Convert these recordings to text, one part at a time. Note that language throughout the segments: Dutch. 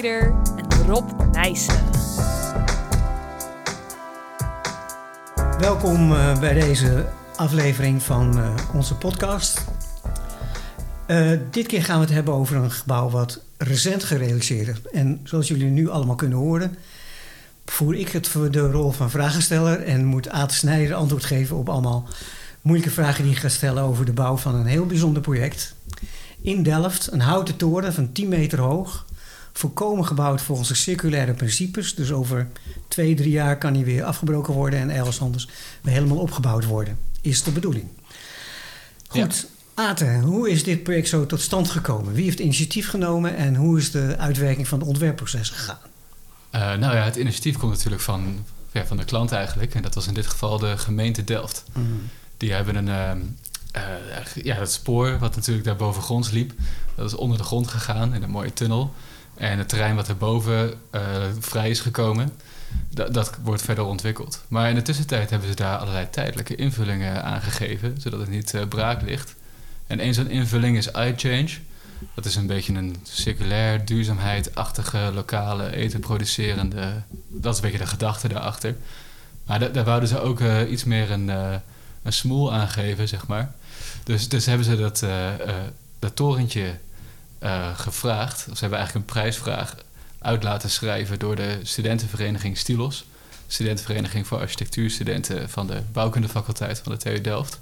En Rob Nijssen. Welkom uh, bij deze aflevering van uh, onze podcast. Uh, dit keer gaan we het hebben over een gebouw wat recent gerealiseerd is. En zoals jullie nu allemaal kunnen horen, voer ik het voor de rol van vragensteller en moet Ate Snijder antwoord geven op allemaal moeilijke vragen die ik ga stellen over de bouw van een heel bijzonder project. In Delft, een houten toren van 10 meter hoog, volkomen gebouwd volgens de circulaire principes. Dus over twee, drie jaar kan hij weer afgebroken worden en ergens anders weer helemaal opgebouwd worden. Is de bedoeling. Goed, ja. Ate, hoe is dit project zo tot stand gekomen? Wie heeft initiatief genomen en hoe is de uitwerking van het ontwerpproces gegaan? Uh, nou ja, het initiatief komt natuurlijk van, ja, van de klant eigenlijk. En dat was in dit geval de gemeente Delft. Mm. Die hebben een, uh, ja, dat spoor wat natuurlijk daar bovengronds liep, dat is onder de grond gegaan in een mooie tunnel. En het terrein wat erboven uh, vrij is gekomen, dat, wordt verder ontwikkeld. Maar in de tussentijd hebben ze daar allerlei tijdelijke invullingen aangegeven, zodat het niet uh, braak ligt. En een zo'n invulling is iChange. Dat is een beetje een circulair, duurzaamheid-achtige, lokale, eten producerende. Dat is een beetje de gedachte daarachter. Maar daar wouden ze ook uh, iets meer een, een smoel aangeven, zeg maar. Dus, dus hebben ze dat, dat torentje gevraagd. Ze hebben eigenlijk een prijsvraag uit laten schrijven door de studentenvereniging Stilos. Studentenvereniging voor architectuurstudenten van de bouwkundefaculteit van de TU Delft.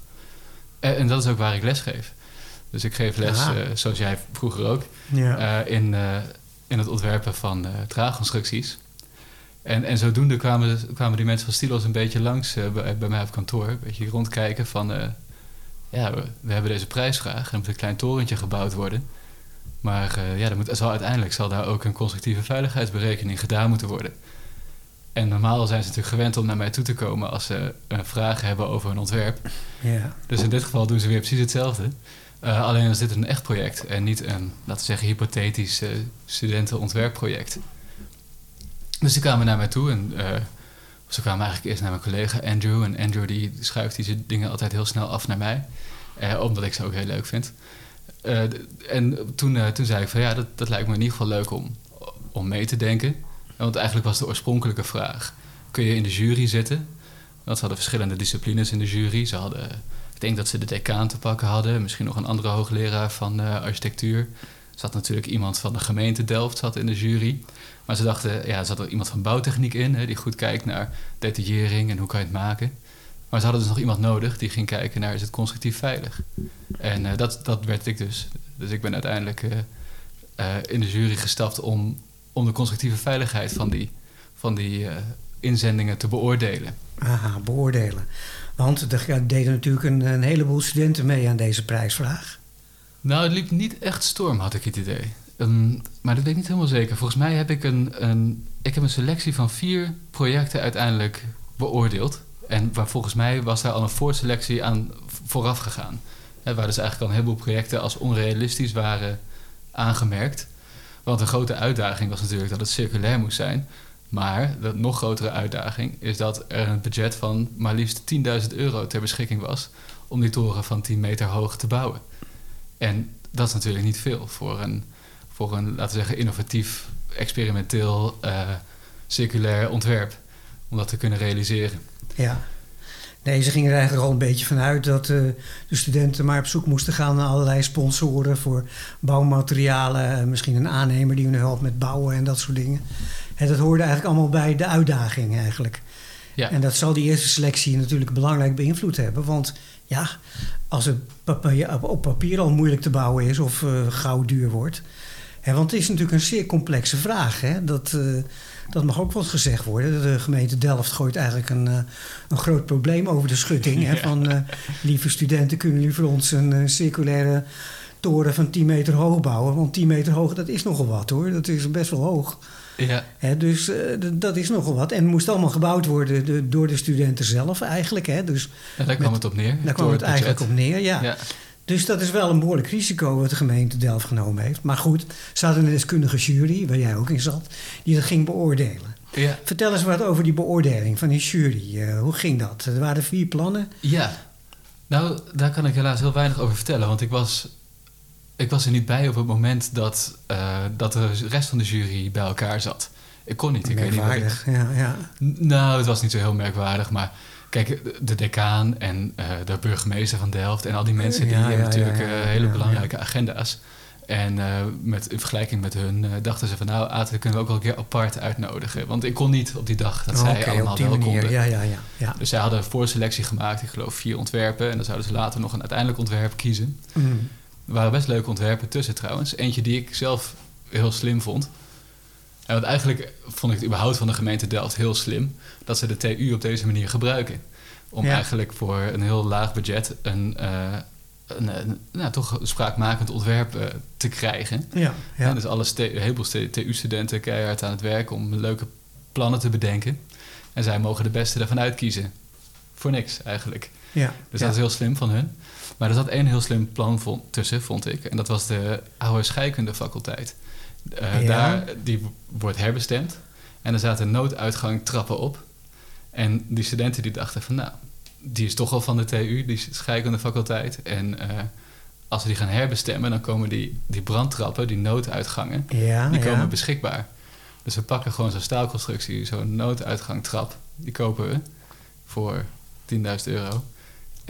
En, en dat is ook waar ik les geef. Dus ik geef les, uh, zoals jij vroeger ook, ja. uh, in, in het ontwerpen van draagconstructies. En, en zodoende kwamen, kwamen die mensen van Stilos een beetje langs bij, bij, mij op kantoor. Een beetje rondkijken van, ja, we, we, hebben deze prijsvraag. Er moet een klein torentje gebouwd worden. Maar ja, er moet, zal, uiteindelijk zal daar ook een constructieve veiligheidsberekening gedaan moeten worden. En normaal zijn ze natuurlijk gewend om naar mij toe te komen als ze vragen hebben over een ontwerp. Ja. Dus in dit geval doen ze weer precies hetzelfde. Uh, alleen is dit een echt project en niet een, laten we zeggen, hypothetisch uh, studentenontwerpproject. Dus ze kwamen naar mij toe en uh, ze kwamen eigenlijk eerst naar mijn collega Andrew. En Andrew die schuift die dingen altijd heel snel af naar mij, omdat ik ze ook heel leuk vind. En toen, toen zei ik van ja, dat, dat lijkt me in ieder geval leuk om, om mee te denken. Want eigenlijk was de oorspronkelijke vraag, kun je in de jury zitten? Want ze hadden verschillende disciplines in de jury. Ze hadden ik denk dat ze de decaan te pakken hadden. Misschien nog een andere hoogleraar van uh, architectuur. Er zat natuurlijk iemand van de gemeente Delft zat in de jury. Maar ze dachten, ja, er zat er iemand van bouwtechniek in... Hè, die goed kijkt naar detaillering en hoe kan je het maken. Maar ze hadden dus nog iemand nodig die ging kijken naar... is het constructief veilig? En uh, dat, dat werd ik dus. Dus ik ben uiteindelijk uh, in de jury gestapt... om, om de constructieve veiligheid van die, van die inzendingen te beoordelen. Aha, beoordelen. Want er deden natuurlijk een, een, heleboel studenten mee aan deze prijsvraag. Nou, het liep niet echt storm, had ik het idee. Um, maar dat weet ik niet helemaal zeker. Volgens mij heb ik een, een, ik heb een selectie van vier projecten uiteindelijk beoordeeld. En waar volgens mij was daar al een voorselectie aan vooraf gegaan. Waar dus eigenlijk al een heleboel projecten als onrealistisch waren aangemerkt. Want een grote uitdaging was natuurlijk dat het circulair moest zijn. Maar de nog grotere uitdaging is dat er een budget van maar liefst 10.000 euro ter beschikking was om die toren van 10 meter hoog te bouwen. En dat is natuurlijk niet veel voor een, voor een laten we zeggen, innovatief, experimenteel, uh, circulair ontwerp om dat te kunnen realiseren. Ja. Nee, ze gingen er eigenlijk al een beetje vanuit dat uh, de studenten maar op zoek moesten gaan naar allerlei sponsoren voor bouwmaterialen. Misschien een aannemer die hun helpt met bouwen en dat soort dingen. En dat hoorde eigenlijk allemaal bij de uitdaging eigenlijk. Ja. En dat zal die eerste selectie natuurlijk belangrijk beïnvloed hebben. Want ja, als het op papier al moeilijk te bouwen is of uh, gauw duur wordt. Hè, want het is natuurlijk een zeer complexe vraag. Hè? Dat, uh, dat mag ook wel gezegd worden. De gemeente Delft gooit eigenlijk een, uh, een groot probleem over de schutting. Hè? Van lieve studenten, kunnen jullie voor ons een circulaire toren van 10 meter hoog bouwen? Want 10 meter hoog, dat is nogal wat hoor. Dat is best wel hoog. Ja. Hè, dus uh, dat is nogal wat. En het moest allemaal gebouwd worden de, door de studenten zelf eigenlijk. Hè. Dus ja, daar kwam het op neer. Daar kwam het, het eigenlijk op neer, ja. ja. Dus dat is wel een behoorlijk risico wat de gemeente Delft genomen heeft. Maar goed, ze hadden een deskundige jury, waar jij ook in zat, die dat ging beoordelen. Ja. Vertel eens wat over die beoordeling van die jury. Uh, hoe ging dat? Er waren vier plannen. Ja, nou, daar kan ik helaas heel weinig over vertellen. Want ik was ik was er niet bij op het moment dat, uh, dat de rest van de jury bij elkaar zat. Ik kon niet. Ik weet niet ik... ja, ja. Nou, het was niet zo heel merkwaardig, maar kijk, de decaan en uh, de burgemeester van Delft en al die mensen die hebben natuurlijk uh, hele belangrijke agenda's. En uh, met, in vergelijking met hun dachten ze van nou, Aten kunnen we ook wel een keer apart uitnodigen. Want ik kon niet op die dag dat oh, zij okay, allemaal wel konden. Ja, ja, ja, ja. Dus zij hadden voorselectie gemaakt, ik geloof vier ontwerpen. En dan zouden ze later nog een uiteindelijk ontwerp kiezen. Mm. Er waren best leuke ontwerpen tussen trouwens. Eentje die ik zelf heel slim vond. En want eigenlijk vond ik het überhaupt van de gemeente Delft heel slim... dat ze de TU op deze manier gebruiken. Om Ja. eigenlijk voor een heel laag budget... een, eh, een, een nou, toch spraakmakend ontwerp eh, te krijgen. Ja, En ja. dus alle een heleboel st- TU-studenten keihard aan het werk... om leuke plannen te bedenken. En zij mogen de beste ervan uitkiezen. Voor niks eigenlijk. ja. Dus ja. dat is heel slim van hun. Maar er zat één heel slim plan tussen, vond ik. En dat was de oude scheikundefaculteit. Eh, Ja. Daar, die wordt herbestemd. En er zaten nooduitgang trappen op. En die studenten die dachten van... nou, die is toch al van de TU, die scheikundefaculteit. En eh, als we die gaan herbestemmen... dan komen die, die brandtrappen, die nooduitgangen... Ja, die ja. komen beschikbaar. Dus we pakken gewoon zo'n staalconstructie, zo'n nooduitgangtrap. Die kopen we voor 10.000 euro.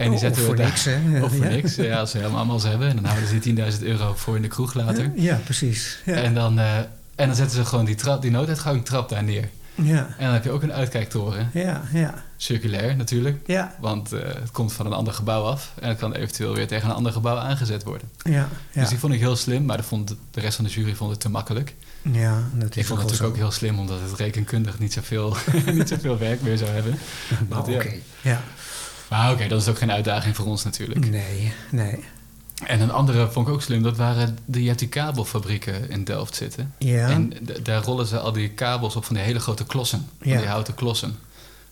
En die Oh, zetten we daar- niks, hè? Of voor ja. niks, ja, als ze helemaal allemaal hebben. En dan houden ze die 10.000 euro voor in de kroeg later. Ja, precies. Ja. En, dan, eh, en dan zetten ze gewoon die, trap, die nooduitgangtrap daar neer. Ja, En dan heb je ook een uitkijktoren. ja, ja. Circulair natuurlijk. Ja, Want eh, het komt van een ander gebouw af. En het kan eventueel weer tegen een ander gebouw aangezet worden. ja, ja. Dus die vond ik heel slim. Maar de, vond, de rest van de jury vond het te makkelijk. ja dat Ik vond het natuurlijk ook heel slim, omdat het rekenkundig niet zoveel, niet zoveel werk meer zou hebben. Maar Dat- ja. oké, ja. Maar oké, dat is ook geen uitdaging voor ons natuurlijk. Nee, nee. En een andere vond ik ook slim, dat waren die, je hebt die kabelfabrieken in Delft zitten. Ja, En daar rollen ze al die kabels op van die hele grote klossen, van Ja. die houten klossen.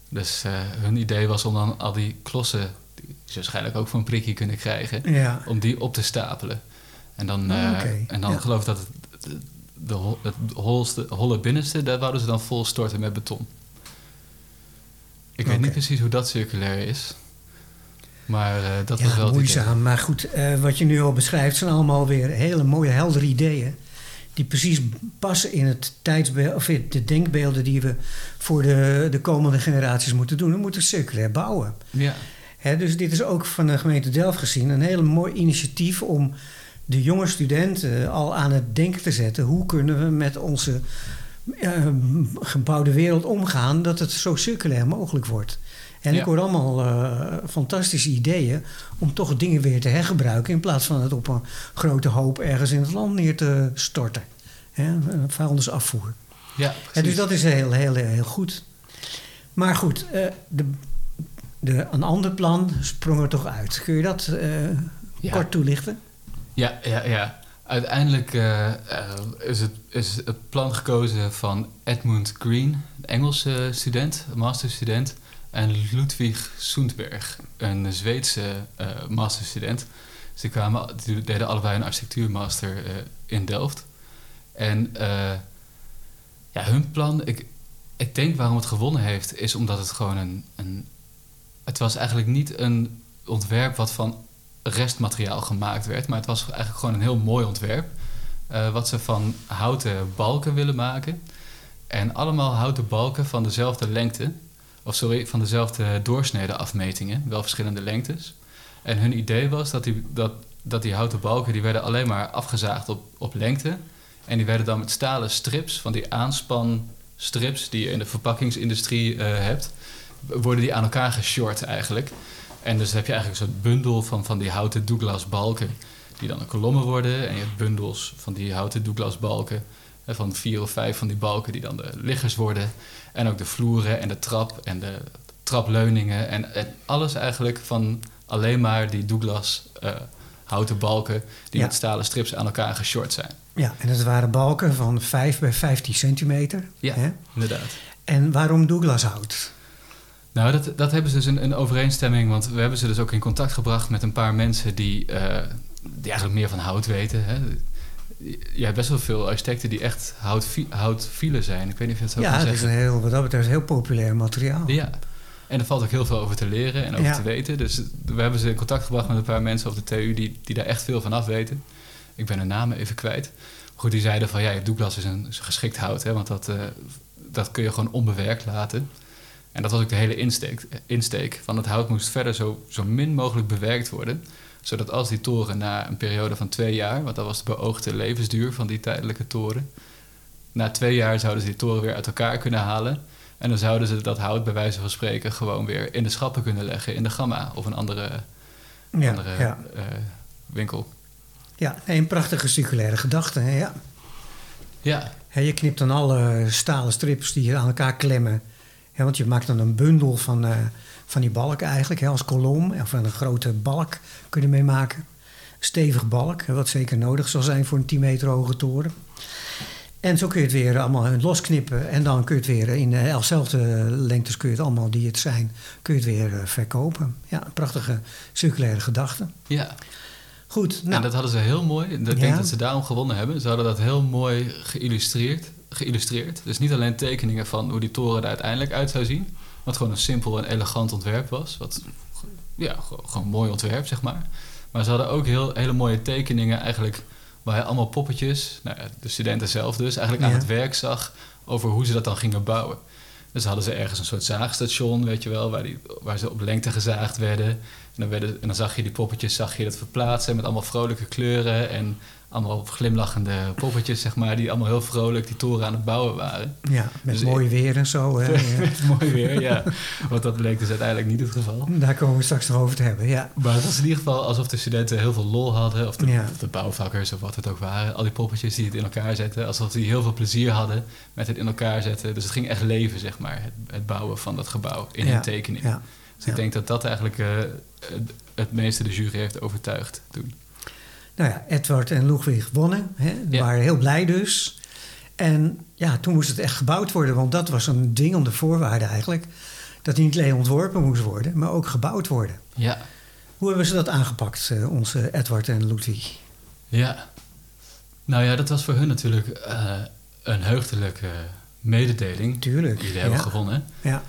Dus eh, hun idee was om dan al die klossen, die ze waarschijnlijk ook voor een prikje kunnen krijgen, ja. om die op te stapelen. En dan, Oh, eh, oké. en dan Ja. geloof ik dat het, de, de, het holste, holle binnenste, daar wouden ze dan vol storten met beton. Ik weet niet precies hoe dat circulair is. Maar eh, dat ja, was wel moeizaam. Maar goed, eh, wat je nu al beschrijft zijn allemaal weer hele mooie, heldere ideeën. Die precies passen in het tijdsbeeld, of in de denkbeelden die we voor de, de komende generaties moeten doen. We moeten circulair bouwen. Ja, Hè, dus dit is ook van de gemeente Delft gezien een heel mooi initiatief om de jonge studenten al aan het denken te zetten. Hoe kunnen we met onze eh, gebouwde wereld omgaan dat het zo circulair mogelijk wordt? En Ja. ik hoor allemaal eh, fantastische ideeën om toch dingen weer te hergebruiken in plaats van het op een grote hoop ergens in het land neer te storten. Hè, vuilnisafvoer. ja Ja, precies. dus dat is heel, heel, heel goed. Maar goed, eh, de, de, een ander plan sprong er toch uit. Kun je dat eh, Ja. kort toelichten? Ja, ja, ja. Uiteindelijk is, het, is het plan gekozen van Edmund Green, een Engelse student, een masterstudent, en Ludwig Sundberg, een Zweedse eh, masterstudent. Die, kwamen, die deden allebei een architectuurmaster eh, in Delft. En eh, ja, hun plan, ik, ik denk waarom het gewonnen heeft, is omdat het gewoon een, een. Het was eigenlijk niet een ontwerp wat van restmateriaal gemaakt werd. Maar het was eigenlijk gewoon een heel mooi ontwerp. eh, wat ze van houten balken willen maken. En allemaal houten balken van dezelfde lengte. Of sorry, van dezelfde doorsnede afmetingen. Wel verschillende lengtes. En hun idee was dat die, dat, dat die houten balken... die werden alleen maar afgezaagd op, op lengte. En die werden dan met stalen strips... van die aanspanstrips die je in de verpakkingsindustrie eh, hebt... worden die aan elkaar geshort eigenlijk. En dus heb je eigenlijk soort bundel van, van die houten Douglas balken... die dan een kolommen worden. En je hebt bundels van die houten Douglas balken... eh, van vier of vijf van die balken die dan de liggers worden. En ook de vloeren en de trap en de trapleuningen. En, en alles eigenlijk van alleen maar die Douglas eh, houten balken... die Ja. met stalen strips aan elkaar geshort zijn. Ja, en het waren balken van 5 bij 15 centimeter. Ja, Hè? inderdaad. En waarom Douglas hout? Nou, dat, dat hebben ze dus in, in overeenstemming, want we hebben ze dus ook in contact gebracht met een paar mensen die, eh, die eigenlijk meer van hout weten. Hè. Je hebt best wel veel architecten die echt hout, houtfielen zijn. Ik weet niet of je dat zo Ja, kan het is zeggen. een heel, wat dat betreft heel populair materiaal. Ja, en er valt ook heel veel over te leren en over Ja. te weten. Dus we hebben ze in contact gebracht met een paar mensen op de TU die, die daar echt veel van af weten. ik ben hun namen even kwijt. Goed, die zeiden van ja, Douglas is een, is een geschikt hout, hè, want dat, eh, dat kun je gewoon onbewerkt laten. En dat was ook de hele insteek, insteek van het hout moest verder zo, zo min mogelijk bewerkt worden. Zodat als die toren na een periode van twee jaar, want dat was de beoogde levensduur van die tijdelijke toren. Na twee jaar zouden ze die toren weer uit elkaar kunnen halen. En dan zouden ze dat hout bij wijze van spreken gewoon weer in de schappen kunnen leggen in de Gamma of een andere, Ja, andere ja. eh, winkel. ja. Een prachtige circulaire gedachte. Hè? Ja. Ja, je knipt dan alle stalen strips die je aan elkaar klemmen. Hè, want je maakt dan een bundel van, eh, van die balk eigenlijk, hè, als kolom. Of een grote balk kun je ermee maken. Stevig balk, wat zeker nodig zal zijn voor een 10 meter hoge toren. En zo kun je het weer allemaal losknippen. En dan kun je het weer in dezelfde lengtes kun je het allemaal die het zijn, kun je het weer eh, verkopen. Ja, een prachtige circulaire gedachte. ja. Goed, Nou, nou, dat hadden ze heel mooi. Ik Ja. denk dat ze daarom gewonnen hebben. Ze hadden dat heel mooi geïllustreerd. geïllustreerd. Dus niet alleen tekeningen van hoe die toren er uiteindelijk uit zou zien. Wat gewoon een simpel en elegant ontwerp was. Wat, ja, gewoon mooi ontwerp, zeg maar. Maar ze hadden ook heel, hele mooie tekeningen eigenlijk... waar je allemaal poppetjes, nou ja, de studenten zelf dus... eigenlijk aan het werk zag over hoe ze dat dan gingen bouwen. Dus hadden ze ergens een soort zaagstation, weet je wel... waar, die, waar ze op lengte gezaagd werden... En dan, werden, en dan zag je die poppetjes zag je dat verplaatsen met allemaal vrolijke kleuren en allemaal glimlachende poppetjes, zeg maar, die allemaal heel vrolijk die toren aan het bouwen waren. ja, met dus mooi weer en zo. Hè, ja. Mooi weer, ja. Want dat bleek dus uiteindelijk niet het geval. Daar komen we straks nog over te hebben, ja. Maar het was in ieder geval alsof de studenten heel veel lol hadden, of de, Ja. of de bouwvakkers of wat het ook waren. Al die poppetjes die het in elkaar zetten, alsof die heel veel plezier hadden met het in elkaar zetten. Dus het ging echt leven, zeg maar, het, het bouwen van dat gebouw in Ja, een tekening. ja. Dus ik denk dat dat eigenlijk eh, het, het meeste de jury heeft overtuigd toen. Nou ja, Edward en Ludwig wonnen. Hè. Die Ja. waren heel blij dus. En ja, toen moest het echt gebouwd worden. Want dat was een dwingende voorwaarde eigenlijk. Dat die niet alleen ontworpen moest worden, maar ook gebouwd worden. Ja, Hoe hebben ze dat aangepakt, eh, onze Edward en Ludwig? Ja. Nou ja, dat was voor hun natuurlijk eh, een heugdelijke mededeling. Tuurlijk. Jullie hebben ja. gewonnen. Ja,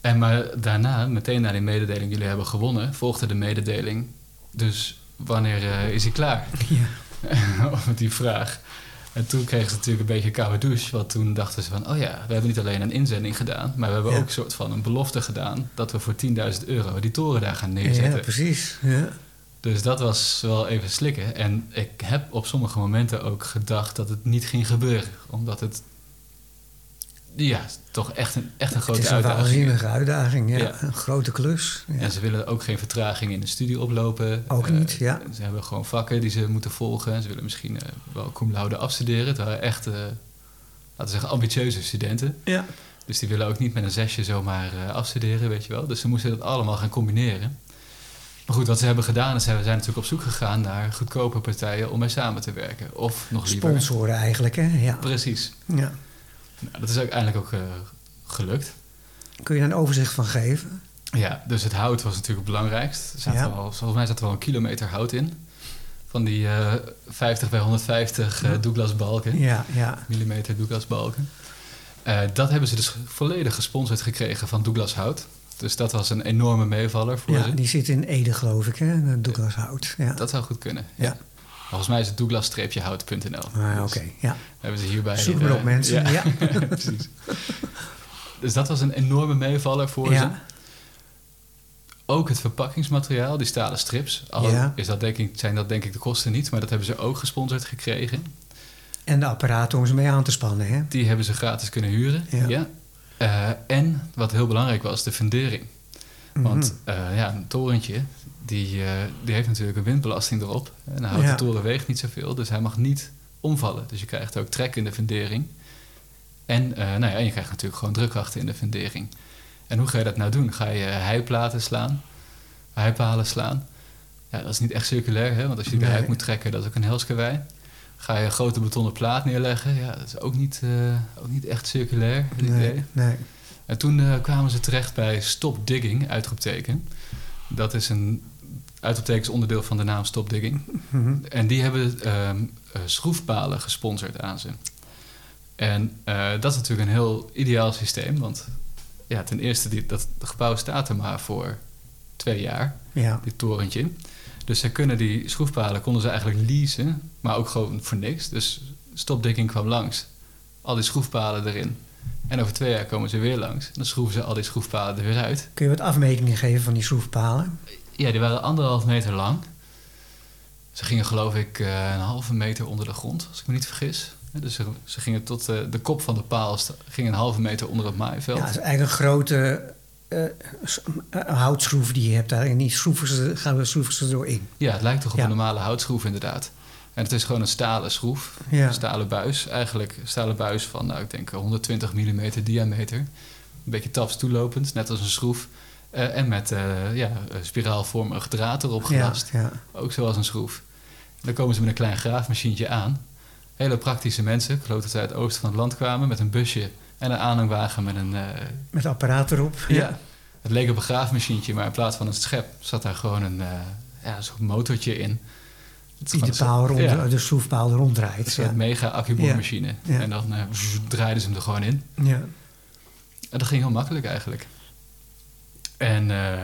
En maar daarna, meteen na die mededeling, jullie hebben gewonnen, volgde de mededeling. Dus wanneer eh, is hij klaar? ja. Met die vraag. En toen kregen ze natuurlijk een beetje een koude douche. Want toen dachten ze van, oh ja, we hebben niet alleen een inzending gedaan... maar we hebben Ja. ook een soort van een belofte gedaan... dat we voor 10.000 euro die toren daar gaan neerzetten. ja precies. Ja. Dus dat was wel even slikken. En ik heb op sommige momenten ook gedacht dat het niet ging gebeuren. Omdat het, ja, toch echt een, echt een Het grote is een uitdaging is. waanzinnige uitdaging. Ja. Ja. Een grote klus. Ja. En ze willen ook geen vertraging in de studie oplopen. Ook Eh, niet, ja. Ze hebben gewoon vakken die ze moeten volgen. Ze willen misschien eh, wel cum laude afstuderen. Het waren echt, eh, laten we zeggen, ambitieuze studenten. ja. Dus die willen ook niet met een zesje zomaar eh, afstuderen, weet je wel. Dus ze moesten dat allemaal gaan combineren. Maar goed, wat ze hebben gedaan is, ze zijn natuurlijk op zoek gegaan naar goedkope partijen om mee samen te werken. Of nog liever... Sponsoren eigenlijk, hè? Ja. Precies. ja. Nou, dat is uiteindelijk ook eh, gelukt. Kun je daar een overzicht van geven? Ja, dus het hout was natuurlijk het belangrijkst. Er zaten Ja. wel, volgens mij zat er wel een kilometer hout in. Van die eh 50 bij 150 eh, Ja. Douglas balken. Ja, ja. Millimeter Douglas balken. Eh, dat hebben ze dus volledig gesponsord gekregen van Douglas Hout. Dus dat was een enorme meevaller voor ja ze. die zit in Ede, geloof ik, hè? Douglas Hout. Ja. Dat zou goed kunnen. Ja. Volgens mij is het douglas-hout.nl. Ah, Dus oké. Ja. Hebben ze hierbij... Zoek maar op, mensen. Ja. precies. Dus dat was een enorme meevaller voor ze. Ja. Ook het verpakkingsmateriaal, die stalen strips. Al Ja. is dat denk ik, zijn dat denk ik de kosten niet, maar dat hebben ze ook gesponsord gekregen. En de apparaten om ze mee aan te spannen, hè? Die hebben ze gratis kunnen huren. Ja. Ja. Eh, en wat heel belangrijk was, de fundering. Want Mhm. eh, ja, een torentje, die, eh, die heeft natuurlijk een windbelasting erop. En een houten Ja. toren weegt niet zoveel, dus hij mag niet omvallen. Dus je krijgt ook trek in de fundering. En, eh, nou ja, en je krijgt natuurlijk gewoon drukkrachten in de fundering. En hoe ga je dat nou doen? Ga je heiplaten slaan? Heipalen slaan? Ja, dat is niet echt circulair, hè? want als je die Nee. moet trekken, dat is ook een helskewei. Ga je een grote betonnen plaat neerleggen? Ja, dat is ook niet, eh, ook niet echt circulair, het idee. nee, nee. En toen kwamen ze terecht bij Stop Digging, uitroepteken. Dat is een uitroepteken is onderdeel van de naam Stop Digging. Mhm. En die hebben ehm, eh, schroefpalen gesponsord aan ze. En eh, dat is natuurlijk een heel ideaal systeem, want ja, ten eerste, die, dat gebouw staat er maar voor twee jaar, Ja. dit torentje. Dus ze kunnen die schroefpalen konden ze eigenlijk leasen, maar ook gewoon voor niks. Dus stopdikking kwam langs. Al die schroefpalen erin. En over twee jaar komen ze weer langs. Dan schroeven ze al die schroefpalen er weer uit. Kun je wat afmetingen geven van die schroefpalen? Ja, die waren anderhalf meter lang. Ze gingen geloof ik eh, een halve meter onder de grond, als ik me niet vergis. Dus ze, ze gingen tot eh, de kop van de paal, sta- ging een halve meter onder het maaiveld. Ja, het is eigenlijk een grote eh, houtschroef die je hebt daar. En die schroeven ze, gaan we schroeven ze erin. Ja, het lijkt toch op Ja. een normale houtschroef inderdaad. En het is gewoon een stalen schroef, Ja. een stalen buis. Eigenlijk een stalen buis van, nou, ik denk 120 mm diameter. Een beetje taps toelopend, net als een schroef. Eh, en met eh, ja, een spiraalvormig draad erop gelast. ja. Ook zoals een schroef. En dan komen ze met een klein graafmachientje aan. Hele praktische mensen. Ik geloof dat ze uit het oosten van het land kwamen met een busje en een aanhangwagen met een... eh, Met apparaat erop. ja. Het leek op een graafmachientje, maar in plaats van een schep zat daar gewoon een ja, zo'n motortje in. Die de, paal rond, soort- ja, de schroefpaal ronddraait. een soort Ja. mega accuboormachine. En dan eh, draaiden ze hem er gewoon in. Ja. En dat ging heel makkelijk eigenlijk. En eh,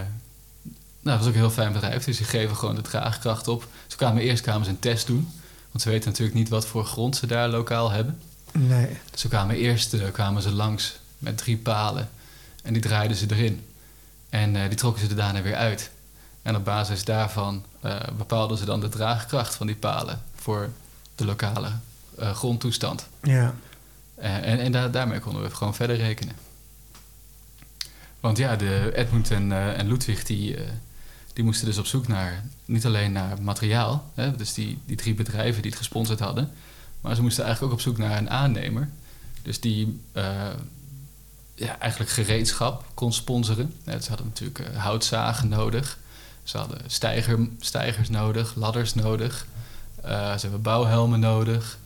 nou, dat was ook een heel fijn bedrijf. Dus die geven gewoon de draagkracht op. Ze kwamen eerst kwamen ze een test doen. Want ze weten natuurlijk niet wat voor grond ze daar lokaal hebben. Nee. Dus ze kwamen eerst eh, kwamen ze langs met drie palen. En die draaiden ze erin. En eh, die trokken ze er daarna weer uit. En op basis daarvan bepaalden ze dan de draagkracht van die palen voor de lokale grondtoestand. Ja. En en daar, daarmee konden we gewoon verder rekenen. Want ja, de Edmund en, eh, en Ludwig die, eh, die moesten dus op zoek naar niet alleen naar materiaal, hè, dus die, die drie bedrijven die het gesponsord hadden, maar ze moesten eigenlijk ook op zoek naar een aannemer. Dus die eh, ja, eigenlijk gereedschap kon sponsoren. Ja, ze hadden natuurlijk houtzagen nodig, ze hadden stijger, stijgers nodig, ladders nodig, ze hebben bouwhelmen nodig.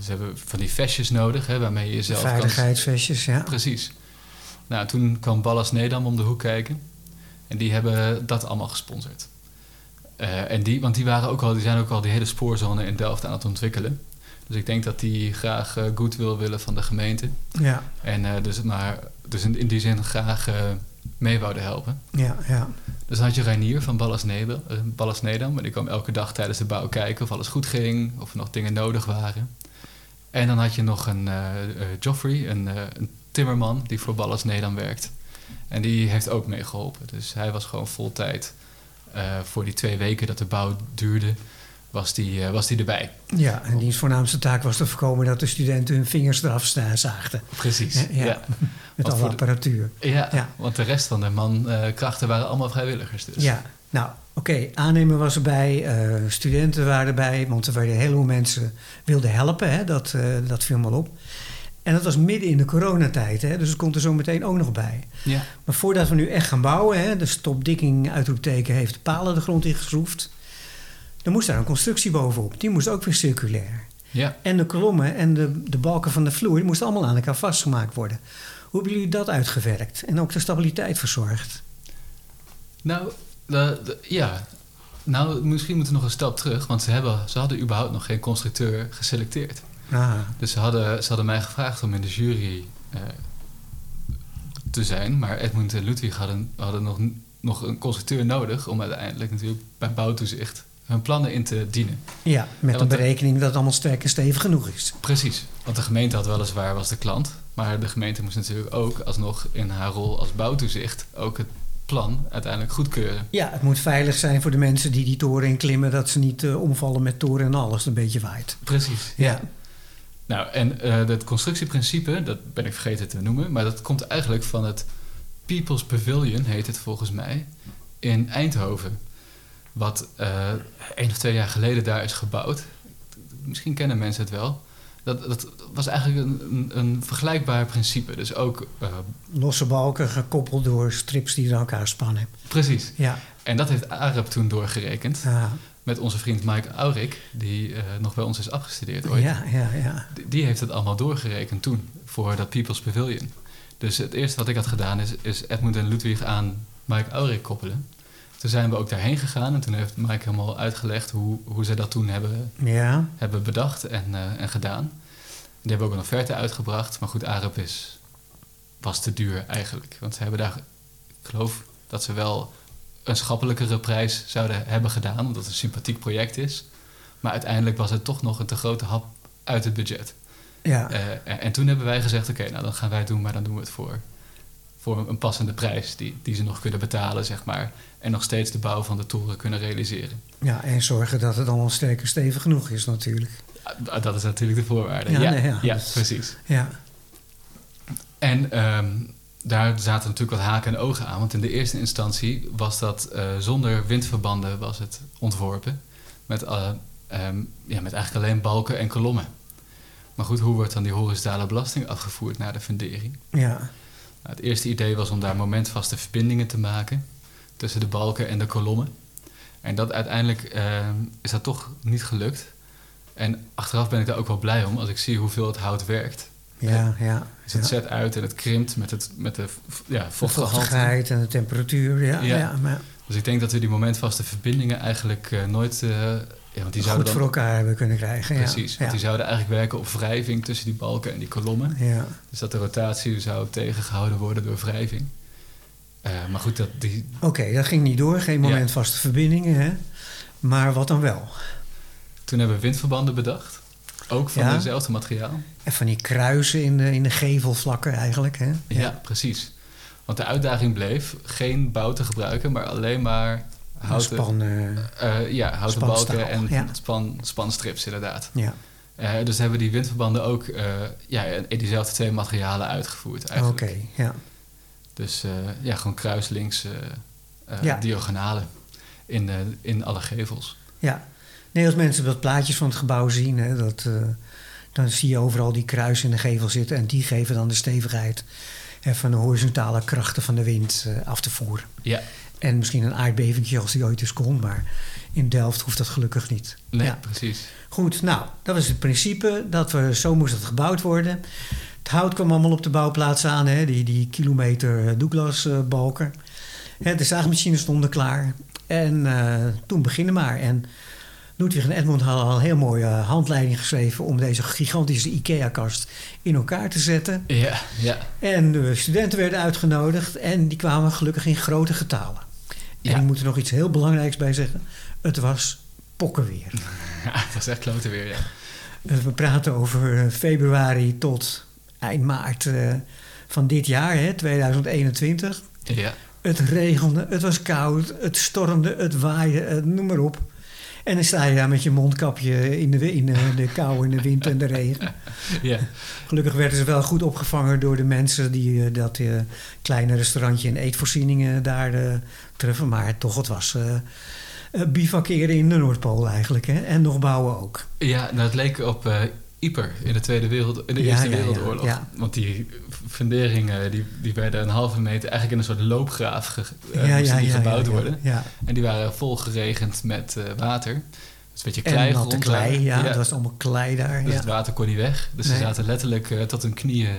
Ze hebben van die vestjes nodig, hè, waarmee je kan... Veiligheidsvestjes, ja. Precies. Nou, toen kwam Ballas Nedam om de hoek kijken. En die hebben dat allemaal gesponsord. Eh, en die, want die, waren ook al, die zijn ook al die hele spoorzone in Delft aan het ontwikkelen. Dus ik denk dat die graag eh goodwill willen van de gemeente. Ja, En eh, dus, maar, dus in, in die zin graag eh, mee wouden helpen. ja, ja. Dus dan had je Reinier van Ballas Nedam. eh, Ballas Nedam en die kwam elke dag tijdens de bouw kijken of alles goed ging. Of er nog dingen nodig waren. En dan had je nog een Joffrey, een, een timmerman die voor Ballas Nedam werkt. En die heeft ook meegeholpen. Dus hij was gewoon vol tijd. eh, voor die twee weken dat de bouw duurde, was die, eh, was die erbij. Ja, en diens voornaamste taak was te voorkomen dat de studenten hun vingers eraf zaagden. Precies. Ja, ja. Met Want alle de- apparatuur. Ja, Ja. want de rest van de mankrachten waren allemaal vrijwilligers. Dus. Ja, nou, oké. Aannemer was erbij, eh, studenten waren erbij, want er waren een heleboel mensen wilden helpen. Hè, dat, eh, dat viel mal op. En dat was midden in de coronatijd, hè, dus het komt er zo meteen ook nog bij. ja. Maar voordat we nu echt gaan bouwen, hè, de stopdikking uitroepteken heeft de palen de grond ingeschroefd. Dan moest daar een constructie bovenop. Die moest ook weer circulair. ja. En de kolommen en de, de balken van de vloer die moesten allemaal aan elkaar vastgemaakt worden. Hoe hebben jullie dat uitgewerkt en ook de stabiliteit verzorgd? Nou, de, de- ja. Nou, misschien moeten we nog een stap terug, want ze, hebben, ze hadden überhaupt nog geen constructeur geselecteerd. Ah, Dus ze hadden, ze hadden mij gevraagd om in de jury eh, te zijn, maar Edmund en Ludwig hadden, hadden nog, nog een constructeur nodig om uiteindelijk natuurlijk bij bouwtoezicht hun plannen in te dienen. ja, met Ja, een de- berekening dat het allemaal sterk en stevig genoeg is. Precies, want de gemeente had weliswaar was de klant, maar de gemeente moest natuurlijk ook alsnog in haar rol als bouwtoezicht ook het plan uiteindelijk goedkeuren. Ja, het moet veilig zijn voor de mensen die die toren in klimmen, dat ze niet eh, omvallen met toren en alles een beetje waait. Precies, ja. Nou, en eh het constructieprincipe, dat ben ik vergeten te noemen, maar dat komt eigenlijk van het People's Pavilion, heet het volgens mij, in Eindhoven. Wat eh één of twee jaar geleden daar is gebouwd. Misschien kennen mensen het wel. Dat, dat was eigenlijk een, een, vergelijkbaar principe. Dus ook, eh, Losse balken gekoppeld door strips die aan elkaar spannen. precies. Ja, En dat heeft Arab toen doorgerekend. ah, Met onze vriend Mike Aurik, die eh, nog bij ons is afgestudeerd ooit. ja, ja, ja. Die- Die heeft het allemaal doorgerekend toen voor dat People's Pavilion. Dus het eerste wat ik had gedaan is, is Edmund en Ludwig aan Mike Aurik koppelen. Toen zijn we ook daarheen gegaan en toen heeft Mike helemaal uitgelegd hoe, hoe zij dat toen hebben, Ja, hebben bedacht en, eh, en gedaan. Die hebben ook een offerte uitgebracht, maar goed, Arab is, was te duur eigenlijk. Want ze hebben daar, ik geloof dat ze wel een schappelijkere prijs zouden hebben gedaan, omdat het een sympathiek project is. Maar uiteindelijk was het toch nog een te grote hap uit het budget. Ja, Eh, en toen hebben wij gezegd, oké, nou dan gaan wij het doen, maar dan doen we het voor, voor een passende prijs die, die ze nog kunnen betalen, zeg maar. En nog steeds de bouw van de toren kunnen realiseren. ja, en zorgen dat het allemaal sterk en stevig genoeg is natuurlijk. Ah, Dat is natuurlijk de voorwaarde. Ja, Ja, nee, ja, precies. Ja, En ehm, daar zaten natuurlijk wat haken en ogen aan. Want in de eerste instantie was dat eh, zonder windverbanden was het ontworpen. Met, eh, ehm, ja, met eigenlijk alleen balken en kolommen. Maar goed, hoe wordt dan die horizontale belasting afgevoerd naar de fundering? ja, Nou, het eerste idee was om daar momentvaste verbindingen te maken tussen de balken en de kolommen. En dat uiteindelijk ehm, is dat toch niet gelukt. En achteraf ben ik daar ook wel blij om als ik zie hoeveel het hout werkt. Ja, ja. Dus het zet uit en het krimpt met, het, met de ja, De vochtigheid en de temperatuur, ja. Ja. maar Dus ik denk dat we die momentvaste verbindingen eigenlijk eh, nooit... eh, ja, want die goed zouden voor dan, elkaar hebben kunnen krijgen. Precies, Ja. want die zouden eigenlijk werken op wrijving tussen die balken en die kolommen. Ja. Dus dat de rotatie zou tegengehouden worden door wrijving. Eh, maar goed, dat, die, Oké, dat ging niet door. Geen momentvaste verbindingen, hè. Maar wat dan wel? toen hebben we windverbanden bedacht. Ook van hetzelfde materiaal. En van die kruisen in de, in de gevelvlakken eigenlijk, hè. Ja. precies. Want de uitdaging bleef geen bouten gebruiken, maar alleen maar houten, Span, eh, eh, ja, houten balken en ja. span, spanstrips inderdaad. ja, Eh, dus hebben die windverbanden ook ja, in diezelfde twee materialen uitgevoerd oké, eigenlijk. ja. Dus ja, gewoon kruislinks Ja. diagonale in, in alle gevels. Ja. Nee, als mensen dat plaatjes van het gebouw zien, hè, dat, dan zie je overal die kruisen in de gevel zitten. En die geven dan de stevigheid van de horizontale krachten van de wind eh, af te voeren. Ja, En misschien een aardbeving als die ooit eens komt, maar in Delft hoeft dat gelukkig niet. nee, Ja. precies. Goed, nou, dat was het principe. Dat we, zo moest het gebouwd worden. Het hout kwam allemaal op de bouwplaats aan, hè, die, die kilometer eh, Douglas-balken. de zaagmachines stonden klaar. En eh, toen beginnen maar. En Ludwig en Edmond hadden al een heel mooie eh, handleiding geschreven... om deze gigantische IKEA-kast in elkaar te zetten. Ja, ja. En de studenten werden uitgenodigd en die kwamen gelukkig in grote getalen. En Ja. ik moet er nog iets heel belangrijks bij zeggen. Het was pokkenweer. ja het was echt klote weer, ja. Eh, We praten over eh, februari tot eind maart van dit jaar, hè, 2021. Ja, Het regende, het was koud, het stormde, het waaide, noem maar op. En dan sta je daar met je mondkapje in de, in de, kou, in de wind en de regen. ja. Gelukkig werden ze wel goed opgevangen door de mensen die eh, dat eh, kleine restaurantje en eetvoorzieningen daar eh, treffen. Maar toch, het was bivakeren in de Noordpool eigenlijk. Hè? En nog bouwen ook. Ja, nou, het leek op Yper in de, Tweede Wereld, in de Ja, Eerste ja, Wereldoorlog. ja. Want die funderingen die, die werden een halve meter eigenlijk in een soort loopgraaf ge, eh, moesten die gebouwd ja, worden. Ja. En die waren vol geregend met eh, water. Dus een beetje En klei natte klei, ja, Het was allemaal klei daar. Dus ja. het water kon niet weg. Dus Nee. ze zaten letterlijk eh, tot hun knieën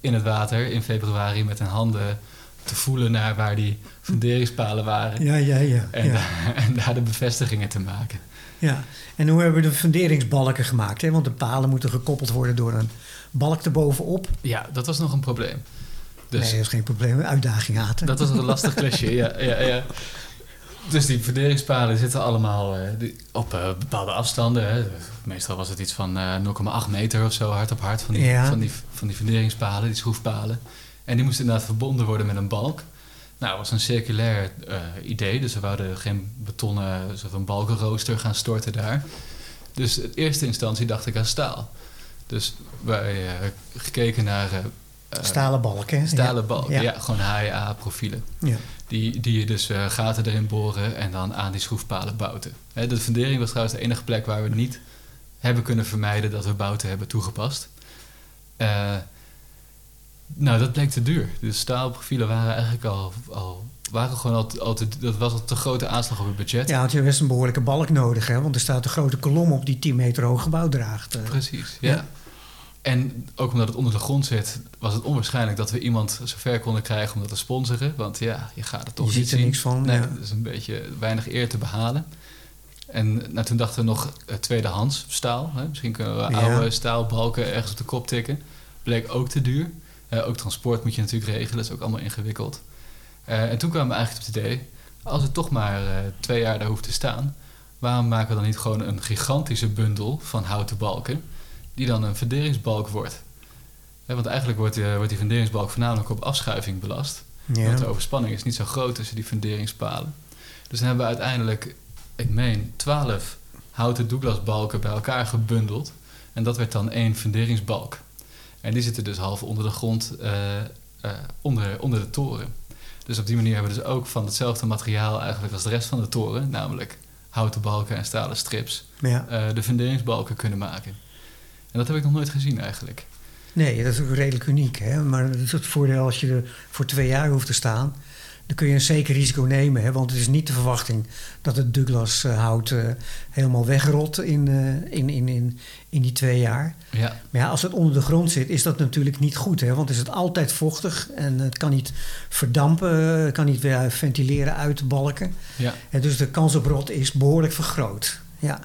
in het water in februari met hun handen te voelen naar waar die funderingspalen waren. Ja, ja, ja. En, ja. daar- en daar de bevestigingen te maken. ja. En hoe hebben we de funderingsbalken gemaakt? Hè? Want de palen moeten gekoppeld worden door een balk erbovenop. Ja, dat was nog een probleem. Dus nee, dat is geen probleem. Uitdaging haten. Dat was een lastig klusje, ja, ja, ja. Dus die verderingspalen zitten allemaal eh, die- op eh, bepaalde afstanden. Hè. Meestal was het iets van eh 0,8 meter of zo, hard op hard van die, Ja. van, die, van die verderingspalen, die schroefpalen. En die moesten inderdaad verbonden worden met een balk. Nou, dat was een circulair eh, idee, dus we wouden geen betonnen soort van balkenrooster gaan storten daar. Dus in eerste instantie dacht ik aan staal. Dus wij eh, gekeken naar eh, eh, Stalen balken. hè? stalen Ja. balken, Ja. ja, gewoon HEA-profielen. Ja. Die, die je dus eh, gaten erin boren en dan aan die schroefpalen bouten. Hè, de fundering was trouwens de enige plek waar we niet hebben kunnen vermijden dat we bouten hebben toegepast. Eh, nou, dat bleek te duur. De staalprofielen waren eigenlijk al, al waren gewoon al, te- al te, dat was al te grote aanslag op het budget. Ja, want je hebt best een behoorlijke balk nodig, hè? Want er staat een grote kolom op die 10 meter hoog gebouw draagt. eh. Precies, ja. Ja. En ook omdat het onder de grond zit, was het onwaarschijnlijk dat we iemand zover konden krijgen om dat te sponsoren. Want ja, je gaat het toch Je niet ziet er zien. niks van, Nee, ja. dat is een beetje weinig eer te behalen. En nou, toen dachten we nog eh, tweedehands staal. Hè? Misschien kunnen we Ja. oude staalbalken ergens op de kop tikken. Bleek ook te duur. Eh, ook transport moet je natuurlijk regelen, dat is ook allemaal ingewikkeld. Eh, en toen kwamen we eigenlijk op het idee, als het toch maar eh, twee jaar daar hoeft te staan, waarom maken we dan niet gewoon een gigantische bundel van houten balken, die dan een funderingsbalk wordt? Hè, want eigenlijk wordt, die- wordt die funderingsbalk voornamelijk op afschuiving belast. Ja. Want de overspanning is niet zo groot tussen die funderingspalen. Dus dan hebben we uiteindelijk, ik meen, 12 houten Douglasbalken bij elkaar gebundeld. En dat werd dan één funderingsbalk. En die zitten dus half onder de grond, eh, eh, onder, onder de toren. Dus op die manier hebben we dus ook van hetzelfde materiaal eigenlijk als de rest van de toren, namelijk houten balken en stalen strips, Ja. eh, de funderingsbalken kunnen maken. En dat heb ik nog nooit gezien eigenlijk. Nee, dat is ook redelijk uniek. Hè? Maar dat is het voordeel als je er voor twee jaar hoeft te staan. Dan kun je een zeker risico nemen. Hè? Want het is niet de verwachting dat het Douglas eh, hout eh, helemaal wegrot in, eh, in, in, in, in die twee jaar. Ja, Maar ja, als het onder de grond zit, is dat natuurlijk niet goed. Hè? Want is het altijd vochtig en het kan niet verdampen, het kan niet weer ventileren uit de balken. ja, En dus de kans op rot is behoorlijk vergroot. Ja.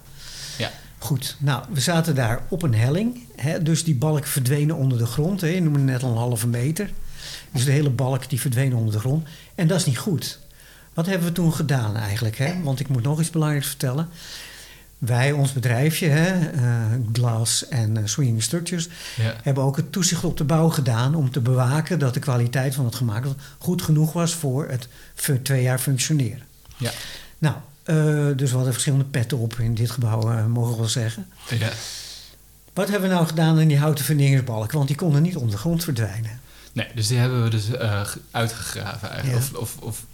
ja. Goed, nou, we zaten daar op een helling. Hè, dus die balk verdwenen onder de grond. Hè, je noemde net al een halve meter. Dus de hele balk die verdween onder de grond. En dat is niet goed. Wat hebben we toen gedaan eigenlijk? Hè? Want ik moet nog iets belangrijks vertellen. Wij, ons bedrijfje, hè, Glass en eh, Swinging Structures, ja. hebben ook het toezicht op de bouw gedaan om te bewaken dat de kwaliteit van het gemaakt goed genoeg was voor het twee jaar functioneren. Ja. Nou, eh, dus we hadden verschillende petten op in dit gebouw, mogen we wel zeggen. ja. Wat hebben we nou gedaan aan die houten funderingsbalken? Want die konden niet onder de grond verdwijnen. Nee, dus die hebben we dus eh, ge- uitgegraven eigenlijk. Ja. Of, of,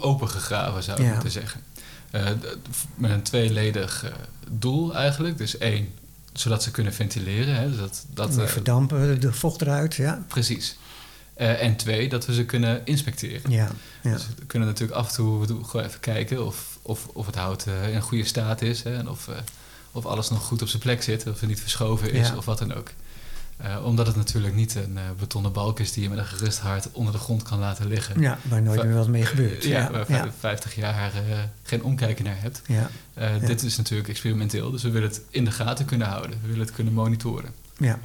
opengegraven zou ik Ja. moeten zeggen. Eh, met een tweeledig eh, doel eigenlijk. Dus één, zodat ze kunnen ventileren. Hè, dus dat, dat, verdampen, de vocht eruit, ja. precies. En twee, dat we ze kunnen inspecteren. Ja, ja. Dus we kunnen natuurlijk af en toe gewoon even kijken of, of, of het hout in goede staat is. Hè, en of, of alles nog goed op zijn plek zit. Of het niet verschoven is Ja. of wat dan ook. Eh, omdat het natuurlijk niet een eh, betonnen balk is die je met een gerust hart onder de grond kan laten liggen. ja, waar nooit meer wat mee gebeurt. Ja, ja, waar ja, je 50 jaar eh, geen omkijken naar hebt. ja, Ja. Dit is natuurlijk experimenteel, dus we willen het in de gaten kunnen houden. We willen het kunnen monitoren. ja,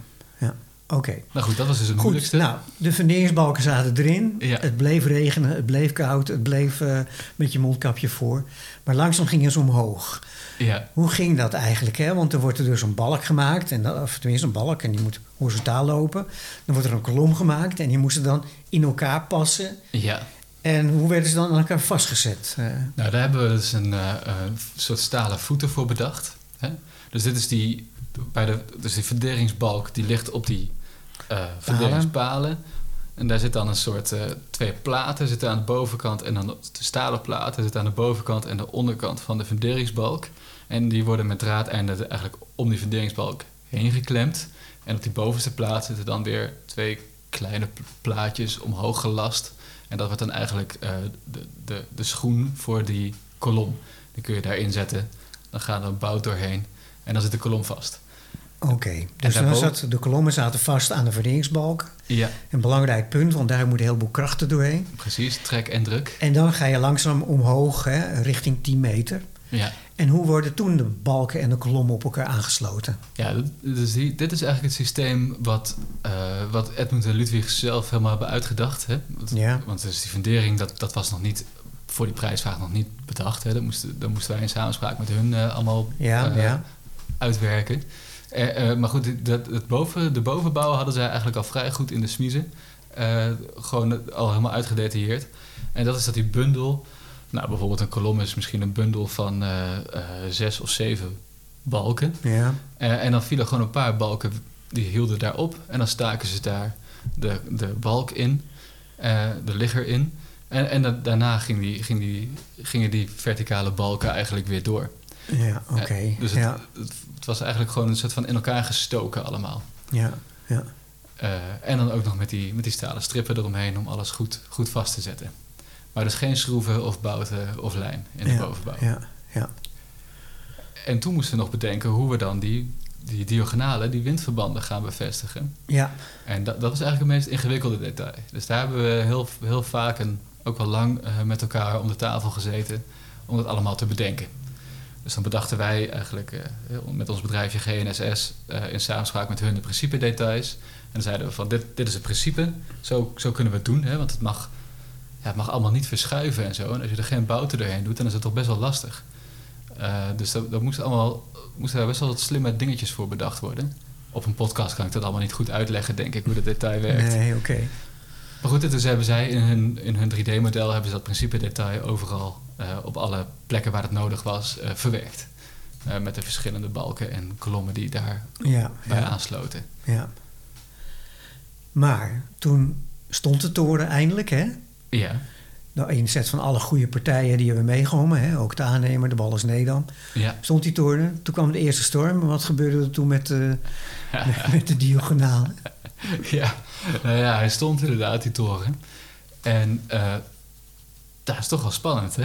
Oké. Nou goed, dat was dus het Goed, moeilijkste. nou, de funderingsbalken zaten erin. Ja. Het bleef regenen, het bleef koud, het bleef eh, met je mondkapje voor. Maar langzaam gingen ze omhoog. Ja, Hoe ging dat eigenlijk? Hè? Want er wordt er dus een balk gemaakt, en dat, of tenminste een balk, en die moet horizontaal lopen. Dan wordt er een kolom gemaakt en die moesten dan in elkaar passen. ja. En hoe werden ze dan aan elkaar vastgezet? Eh, Nou, daar hebben we dus een eh, soort stalen voeten voor bedacht. Hè? Dus dit is die, bij de, dus die verderingsbalk, die ligt op die eh verderingspalen. En daar zit dan een soort eh, twee platen zitten aan de bovenkant en dan de stalen platen zitten aan de bovenkant en de onderkant van de funderingsbalk. En die worden met draadeinden eigenlijk om die funderingsbalk heen geklemd. En op die bovenste plaat zitten dan weer twee kleine pl- plaatjes omhoog gelast. En dat wordt dan eigenlijk eh, de, de, de schoen voor die kolom. Die kun je daarin zetten. Dan gaat er een bout doorheen. En dan zit de kolom vast. Oké, dus dan zat, de kolommen zaten vast aan de verderingsbalk. Ja, Een belangrijk punt, want daar moet een heleboel krachten doorheen. precies. Trek en druk. En dan ga je langzaam omhoog, hè, richting 10 meter. Ja, En hoe worden toen de balken en de kolommen op elkaar aangesloten? ja dus die, dit is eigenlijk het systeem wat, eh, wat Edmund en Ludwig zelf helemaal hebben uitgedacht. Hè? Want, Ja. want dus die fundering, dat, dat was nog niet voor die prijsvraag nog niet bedacht. Hè? Dat, moesten, dat moesten wij in samenspraak met hun eh, allemaal Ja, eh, ja. uitwerken. Eh, eh, maar goed, dat, boven, de bovenbouw hadden zij eigenlijk al vrij goed in de smiezen. Eh, gewoon al helemaal uitgedetailleerd. En dat is dat die bundel... Nou, bijvoorbeeld een kolom is misschien een bundel van zes of zeven balken. Ja, en dan vielen gewoon een paar balken, die hielden daarop. En dan staken ze daar de, de balk in, de ligger in. En, en da- daarna ging die, ging die, gingen die verticale balken eigenlijk weer door. ja oké. Dus het, ja, het, het was eigenlijk gewoon een soort van in elkaar gestoken allemaal. ja, ja. Eh, en dan ook nog met die, met die stalen strippen eromheen om alles goed, goed vast te zetten. Maar dus geen schroeven of bouten of lijm in de ja, bovenbouw. Ja, ja. En toen moesten we nog bedenken hoe we dan die, die diagonale, die windverbanden gaan bevestigen. ja. En dat, dat was eigenlijk het meest ingewikkelde detail. Dus daar hebben we heel, heel vaak en ook wel lang eh, met elkaar om de tafel gezeten om dat allemaal te bedenken. Dus dan bedachten wij eigenlijk eh, met ons bedrijfje GNSS eh, in samenspraak met hun de principe-details. En dan zeiden we van dit, dit is het principe, zo, zo kunnen we het doen. Hè, want het mag ja, het mag allemaal niet verschuiven en zo. En als je er geen bouten doorheen doet, dan is het toch best wel lastig. Eh, dus dat, dat moest allemaal, moesten daar best wel wat slimme dingetjes voor bedacht worden. Op een podcast kan ik dat allemaal niet goed uitleggen, denk ik, hoe dat detail werkt. Nee, oké. Maar goed, dus hebben zij in hun, in hun 3D-model hebben ze dat principe detail overal op alle plekken waar het nodig was eh, verwerkt. Eh, met de verschillende balken en kolommen die daarbij Ja, bij ja, aansloten. ja. Maar toen stond de toren eindelijk, hè? Ja, Nou, een set van alle goede partijen die hebben meegenomen, hè? ook de aannemer, de Balles Nedam. ja. Stond die toren. Toen kwam de eerste storm. Wat gebeurde er toen met, de met de diagonale? ja. Nou ja, hij stond inderdaad, die toren. En eh dat is toch wel spannend, hè?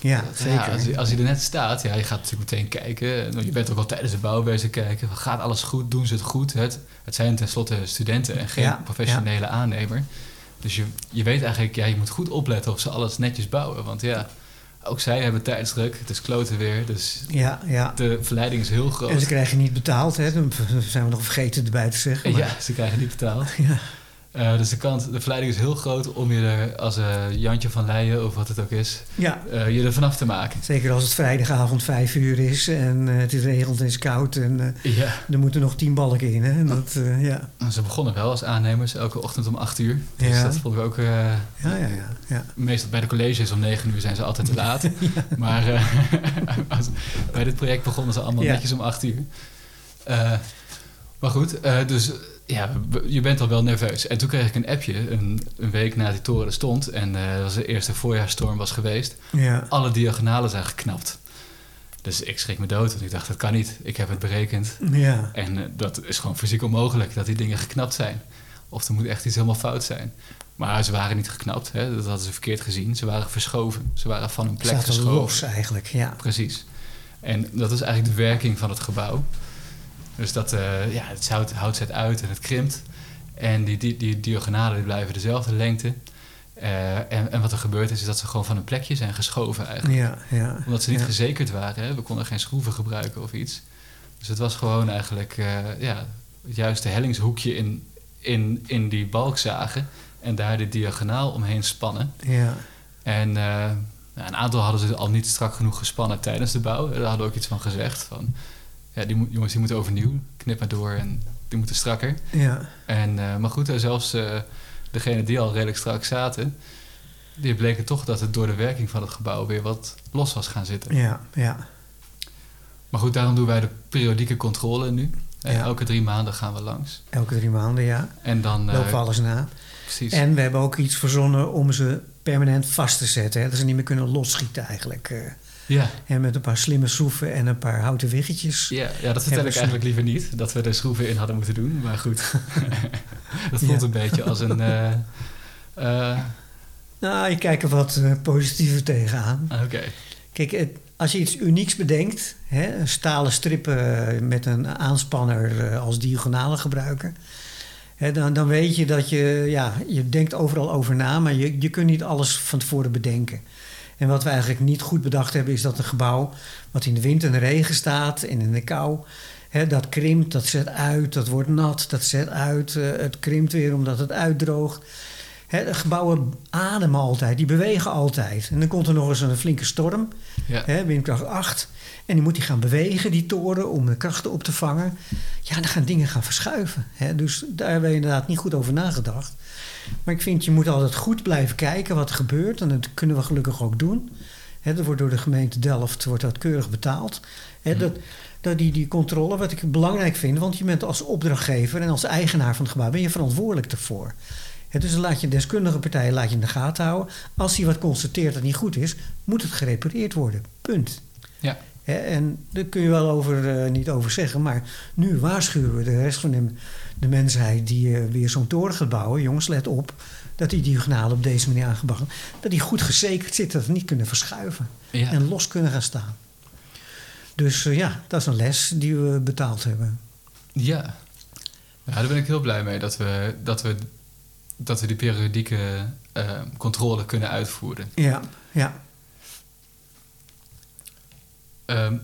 Ja, zeker. Ja, als, hij, als hij er net staat, ja, je gaat natuurlijk meteen kijken. En Je bent ook al tijdens de bouw bezig kijken. Gaat alles goed? Doen ze het goed? Het, het zijn tenslotte studenten en geen Ja, professionele aannemer. Dus je, je weet eigenlijk, ja, je moet goed opletten of ze alles netjes bouwen. Want ja, ook zij hebben tijdsdruk. Het is kloten weer. Dus Ja, ja. de verleiding is heel groot. En ze krijgen niet betaald, hè? Dat zijn we nog vergeten erbij te zeggen. maar- Ja, ze krijgen niet betaald. Ja. Eh, dus de, kans, de verleiding is heel groot om je er als eh, Jantje van Leijen of wat het ook is, ja, eh, je er vanaf te maken. zeker als het vrijdagavond vijf uur is en het is regent en is koud en Ja. er moeten nog tien balken in. Hè? En Dat, ja. Ze begonnen wel als aannemers elke ochtend om 8 uur. Dus Ja. dat vond ik ook. Ja, ja, ja, ja. meestal bij de colleges om 9 uur zijn ze altijd te laat. Maar als- bij dit project begonnen ze allemaal netjes om 8 uur. Maar goed, dus ja, je bent al wel nerveus. En toen kreeg ik een appje een, een week na die toren stond. En eh, dat was de eerste voorjaarstorm was geweest. ja. Alle diagonalen zijn geknapt. Dus ik schrik me dood, want ik dacht, dat kan niet. Ik heb het berekend. ja. En eh, dat is gewoon fysiek onmogelijk dat die dingen geknapt zijn. Of er moet echt iets helemaal fout zijn. Maar ze waren niet geknapt, hè? dat hadden ze verkeerd gezien. Ze waren verschoven. Ze waren van hun Ze plek zaten geschoven. los eigenlijk, ja. Precies. En dat is eigenlijk de werking van het gebouw. Dus dat, eh, ja, het hout, hout zet uit en het krimpt. En die, die, die diagonalen die blijven dezelfde lengte. Eh, en, en wat er gebeurt is, is dat ze gewoon van hun plekje zijn geschoven eigenlijk. Ja, ja. Omdat ze niet ja. gezekerd waren. Hè? We konden geen schroeven gebruiken of iets. Dus het was gewoon eigenlijk eh, ja, het juiste hellingshoekje in, in, in die balk zagen. En daar de diagonaal omheen spannen. Ja, En een aantal hadden ze al niet strak genoeg gespannen tijdens de bouw. Daar hadden we ook iets van gezegd. Van, ja, die jongens die moeten overnieuw. Knip maar door en die moeten strakker. ja. En, eh, maar goed, eh, zelfs eh degenen die al redelijk strak zaten... die bleken toch dat het door de werking van het gebouw weer wat los was gaan zitten. ja, ja. Maar goed, daarom doen wij de periodieke controle nu. Ja. Elke drie maanden gaan we langs. Elke drie maanden, ja. En dan... Lopen we alles na. precies. En we hebben ook iets verzonnen om ze permanent vast te zetten. Hè? Dat ze niet meer kunnen losschieten eigenlijk. Ja. En met een paar slimme schroeven en een paar houten wiggetjes. Ja, ja, dat vertel ik eigenlijk liever niet. Dat we er schroeven in hadden moeten doen. Maar goed, dat voelt Ja. een beetje als een... eh, eh, Nou, je kijkt er wat eh, positiever tegenaan. Oké, Kijk, het, als je iets unieks bedenkt, hè, een stalen strippen met een aanspanner als diagonale gebruiken, hè, dan, dan weet je dat je, ja, je denkt overal over na, maar je, je kunt niet alles van tevoren bedenken. En wat we eigenlijk niet goed bedacht hebben, is dat een gebouw wat in de wind en de regen staat en in de kou, hè, dat krimpt, dat zet uit, dat wordt nat, dat zet uit, eh, het krimpt weer omdat het uitdroogt. Hè, gebouwen ademen altijd, die bewegen altijd. En dan komt er nog eens een flinke storm, ja. hè, windkracht 8. En die moet die gaan bewegen, die toren, om de krachten op te vangen. Ja, dan gaan dingen gaan verschuiven. Hè. Dus daar hebben we inderdaad niet goed over nagedacht. Maar ik vind, je moet altijd goed blijven kijken wat er gebeurt. En dat kunnen we gelukkig ook doen. Hè, dat wordt door de gemeente Delft wordt dat keurig betaald. Hè, dat, dat die, die controle, wat ik belangrijk vind... want je bent als opdrachtgever en als eigenaar van het gebouw... ben je verantwoordelijk ervoor. Dus dan laat je deskundige partijen laat je in de gaten houden. Als hij wat constateert dat niet goed is... moet het gerepareerd worden. Punt. Ja. En daar kun je wel over, eh, niet over zeggen, maar nu waarschuwen we de rest van de, de mensheid die eh, weer zo'n toren gaat bouwen. Jongens, let op dat die diagonalen op deze manier aangebracht worden. Dat die goed gezekerd zit, dat ze niet kunnen verschuiven Ja. en los kunnen gaan staan. Dus eh, ja, dat is een les die we betaald hebben. ja. Ja, daar ben ik heel blij mee dat we, dat we, dat we die periodieke controle kunnen uitvoeren. Ja, ja. Ehm,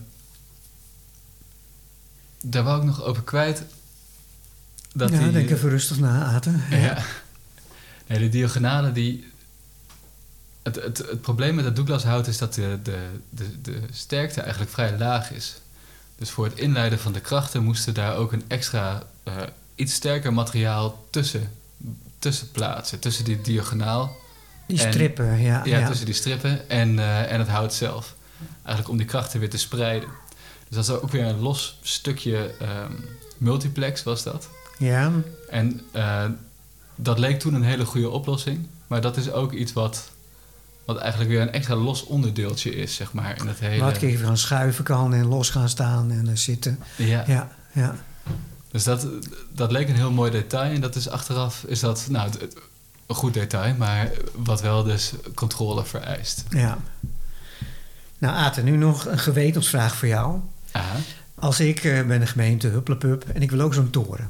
daar wou ik nog over kwijt. Dat ja, die, denk even rustig na, Aten. Ja. Nee, de diagonalen die, het, het, het probleem met het Douglashout is dat de, de, de, de sterkte eigenlijk vrij laag is. Dus voor het inleiden van de krachten moesten daar ook een extra, eh, iets sterker materiaal tussen, tussen plaatsen. Tussen die diagonaal. Die En- strippen, ja. Ja, ja. tussen die strippen en, eh, en het hout zelf. Eigenlijk om die krachten weer te spreiden. Dus dat is ook weer een los stukje ehm, multiplex was dat. Ja, En eh, dat leek toen een hele goede oplossing. Maar dat is ook iets wat, wat eigenlijk weer een extra los onderdeeltje is, zeg maar. In het hele... wat ik even gaan schuiven kan en los gaan staan en eh, zitten. ja. Ja, ja. Dus dat, dat leek een heel mooi detail. En dat is achteraf is dat nou, een goed detail, maar wat wel dus controle vereist. ja. Nou, Aten, nu nog een gewetensvraag voor jou. Aha. Als ik eh, ben de gemeente Hupplepup en ik wil ook zo'n toren.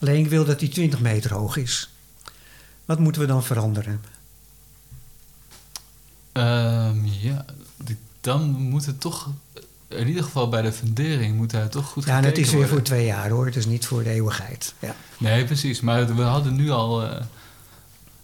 Alleen ik wil dat die 20 meter hoog is. Wat moeten we dan veranderen? Ehm, ja, dan moet het toch, in ieder geval bij de fundering, moet daar toch goed Ja, en het gekeken is weer worden. voor twee jaar hoor. Het is niet voor de eeuwigheid. Ja. Nee, precies. Maar we hadden nu al... eh,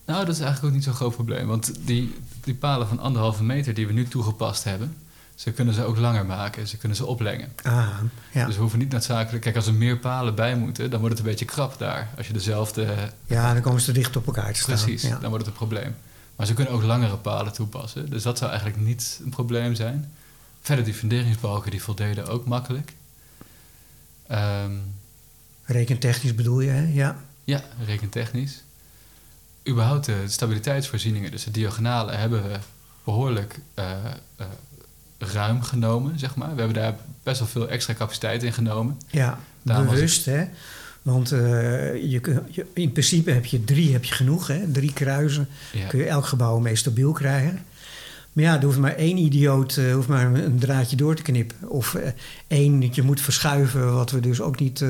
nou, dat is eigenlijk ook niet zo'n groot probleem. Want die, die palen van anderhalve meter die we nu toegepast hebben... ze kunnen ze ook langer maken. Ze kunnen ze oplengen. Ah, ja. Dus we hoeven niet noodzakelijk... Kijk, als er meer palen bij moeten, dan wordt het een beetje krap daar. Als je dezelfde... ja, dan komen ze dicht op elkaar te staan. Precies, Ja. dan wordt het een probleem. Maar ze kunnen ook langere palen toepassen. Dus dat zou eigenlijk niet een probleem zijn. Verder, die funderingsbalken die voldeden ook makkelijk. Ehm, Rekentechnisch bedoel je, hè? Ja. ja, rekentechnisch. Überhaupt de stabiliteitsvoorzieningen, dus de diagonale, hebben we behoorlijk eh, eh, ruim genomen, zeg maar. We hebben daar best wel veel extra capaciteit in genomen. Ja, Daarom bewust, hè? Want eh, je, je- in principe heb je drie heb je genoeg, hè? Drie kruisen Ja, kun je elk gebouw mee stabiel krijgen. Maar ja, er hoeft maar één idioot hoeft maar een, draadje door te knippen. Of één dat je moet verschuiven, wat we dus ook niet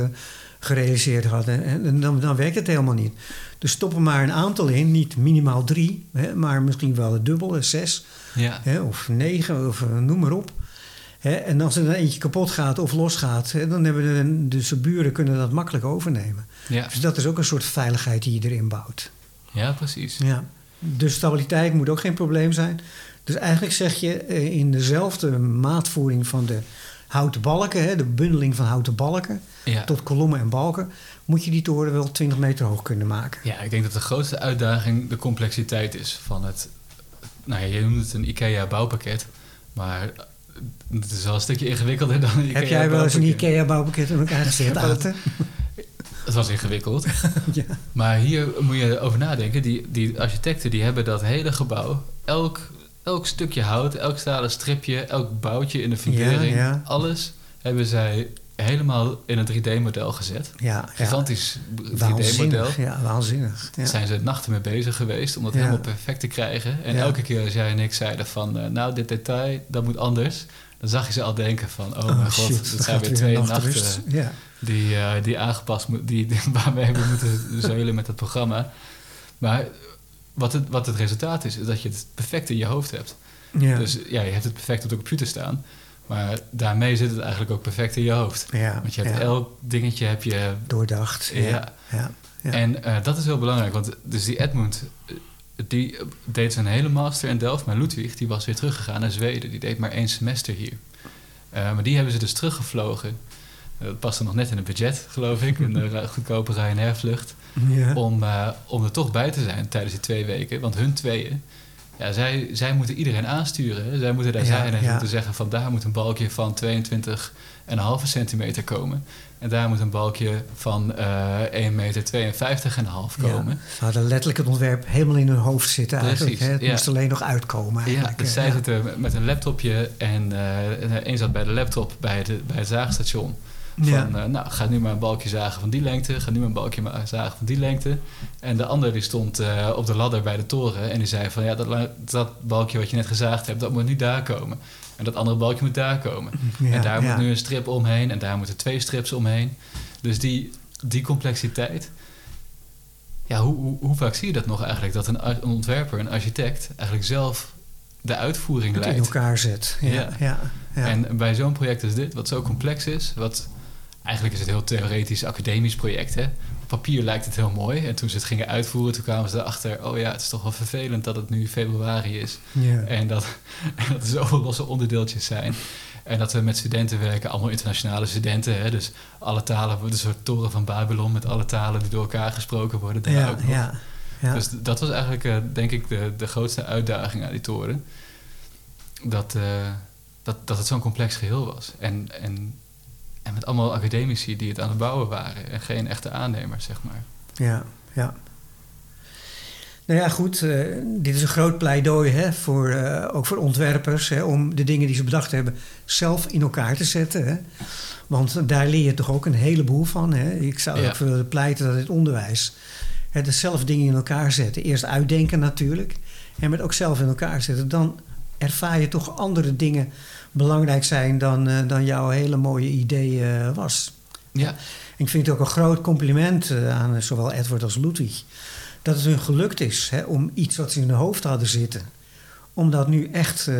gerealiseerd hadden. En, dan, dan werkt het helemaal niet. Dus stop er maar een aantal in, niet minimaal drie, hè, maar misschien wel het dubbele, zes. ja, Hè, of negen, of eh, noem maar op. Hè, en als er dan eentje kapot gaat of losgaat, dan hebben de, dus de buren kunnen dat makkelijk overnemen. ja, Dus dat is ook een soort veiligheid die je erin bouwt. ja, precies. Ja. Dus stabiliteit moet ook geen probleem zijn. Dus eigenlijk zeg je eh, in dezelfde maatvoering van de houten balken, hè, de bundeling van houten balken Ja. tot kolommen en balken, moet je die toren wel 20 meter hoog kunnen maken. Ja, ik denk dat de grootste uitdaging de complexiteit is van het... Nou ja, je noemt het een IKEA-bouwpakket, maar het is wel een stukje ingewikkelder dan een Heb jij wel eens een IKEA-bouwpakket. In elkaar gezet, Aten? Het was ingewikkeld. ja. Maar hier moet je over nadenken. Die, die architecten die hebben dat hele gebouw, elk, elk stukje hout, elk stalen stripje, elk boutje in de fundering, Ja, ja. alles hebben zij helemaal in een 3D-model gezet. Ja. Gigantisch 3D-model. Waanzinnig. Ja, waanzinnig. Ja. Daar zijn ze nachten mee bezig geweest om dat helemaal perfect te krijgen. En elke keer als jij en ik zeiden van, eh, nou, dit detail, dat moet anders. Dan zag je ze al denken van, oh, mijn god, shit, dat zijn weer twee nachten die, eh, die aangepast die- waarmee we moeten zeulen met het programma. Maar wat het, wat het resultaat is, is dat je het perfect in je hoofd hebt. Ja. Dus ja, je hebt het perfect op de computer staan. Maar daarmee zit het eigenlijk ook perfect in je hoofd. ja, Want je hebt ja. elk dingetje heb je... doordacht. Ja. Ja. En eh, dat is heel belangrijk. Want dus die Edmund, eh, die deed zijn hele master in Delft. Maar Ludwig, die was weer teruggegaan naar Zweden. Die deed maar één semester hier. Eh, maar die hebben ze dus teruggevlogen. Eh, Dat paste nog net in het budget, geloof ik. Een eh, goedkope Ryanair-vlucht. Ja. Om, eh, om er toch bij te zijn tijdens die twee weken. Want hun tweeën, ja, zij, zij moeten iedereen aansturen. hè. Zij moeten daar Ja, zijn en ja. moeten zeggen van daar moet een balkje van 22,5 centimeter komen. En daar moet een balkje van eh 1 meter 52,5 komen. Ja. Ze hadden letterlijk het ontwerp helemaal in hun hoofd zitten eigenlijk. Hè? Het ja. moest alleen nog uitkomen Ja, eigenlijk. dus hè. zij Ja. zitten met- een laptopje en eh één zat bij de laptop bij, de, bij het zaagstation. Van, Ja. eh, nou, ga nu maar een balkje zagen van die lengte, ga nu maar een balkje ma- zagen van die lengte. En de ander die stond eh, op de ladder bij de toren en die zei van, ja, dat, dat balkje wat je net gezaagd hebt, dat moet nu daar komen. En dat andere balkje moet daar komen. Ja, en daar ja. moet nu een strip omheen en daar moeten twee strips omheen. Dus die, die complexiteit, ja, hoe, hoe, hoe vaak zie je dat nog eigenlijk? Dat een, een ontwerper, een architect, eigenlijk zelf de uitvoering in leidt. elkaar zet. Ja, Ja. ja. ja. En bij zo'n project als dit, wat zo complex is, wat eigenlijk is het een heel theoretisch academisch project, hè? papier lijkt het heel mooi. En toen ze het gingen uitvoeren, toen kwamen ze erachter... oh ja, het is toch wel vervelend dat het nu februari is. En dat, dat er zoveel losse onderdeeltjes zijn. En dat we met studenten werken, allemaal internationale studenten. Hè? Dus alle talen, een soort toren van Babylon... met alle talen die door elkaar gesproken worden. Daar Ja, ook nog. ja, ja. Dus dat was eigenlijk, eh, denk ik, de, de grootste uitdaging aan die toren. Dat, eh, dat, dat het zo'n complex geheel was. En, en, en met allemaal academici die het aan het bouwen waren. En geen echte aannemers, zeg maar. Ja, ja. Nou ja, goed. eh, dit is een groot pleidooi hè, voor, eh, ook voor ontwerpers. Hè, om de dingen die ze bedacht hebben zelf in elkaar te zetten. Hè. Want daar leer je toch ook een heleboel van. Hè. Ik zou Ja. ook willen pleiten dat het onderwijs... Hè, dus zelf dingen in elkaar zetten. Eerst uitdenken natuurlijk. En met ook zelf in elkaar zetten. Dan ervaar je toch andere dingen belangrijk zijn... dan, eh, dan jouw hele mooie idee eh, was. Ja, ik vind het ook een groot compliment eh, aan zowel Edward als Ludwig. Dat het hun gelukt is hè, om iets wat ze in hun hoofd hadden zitten. Om dat nu echt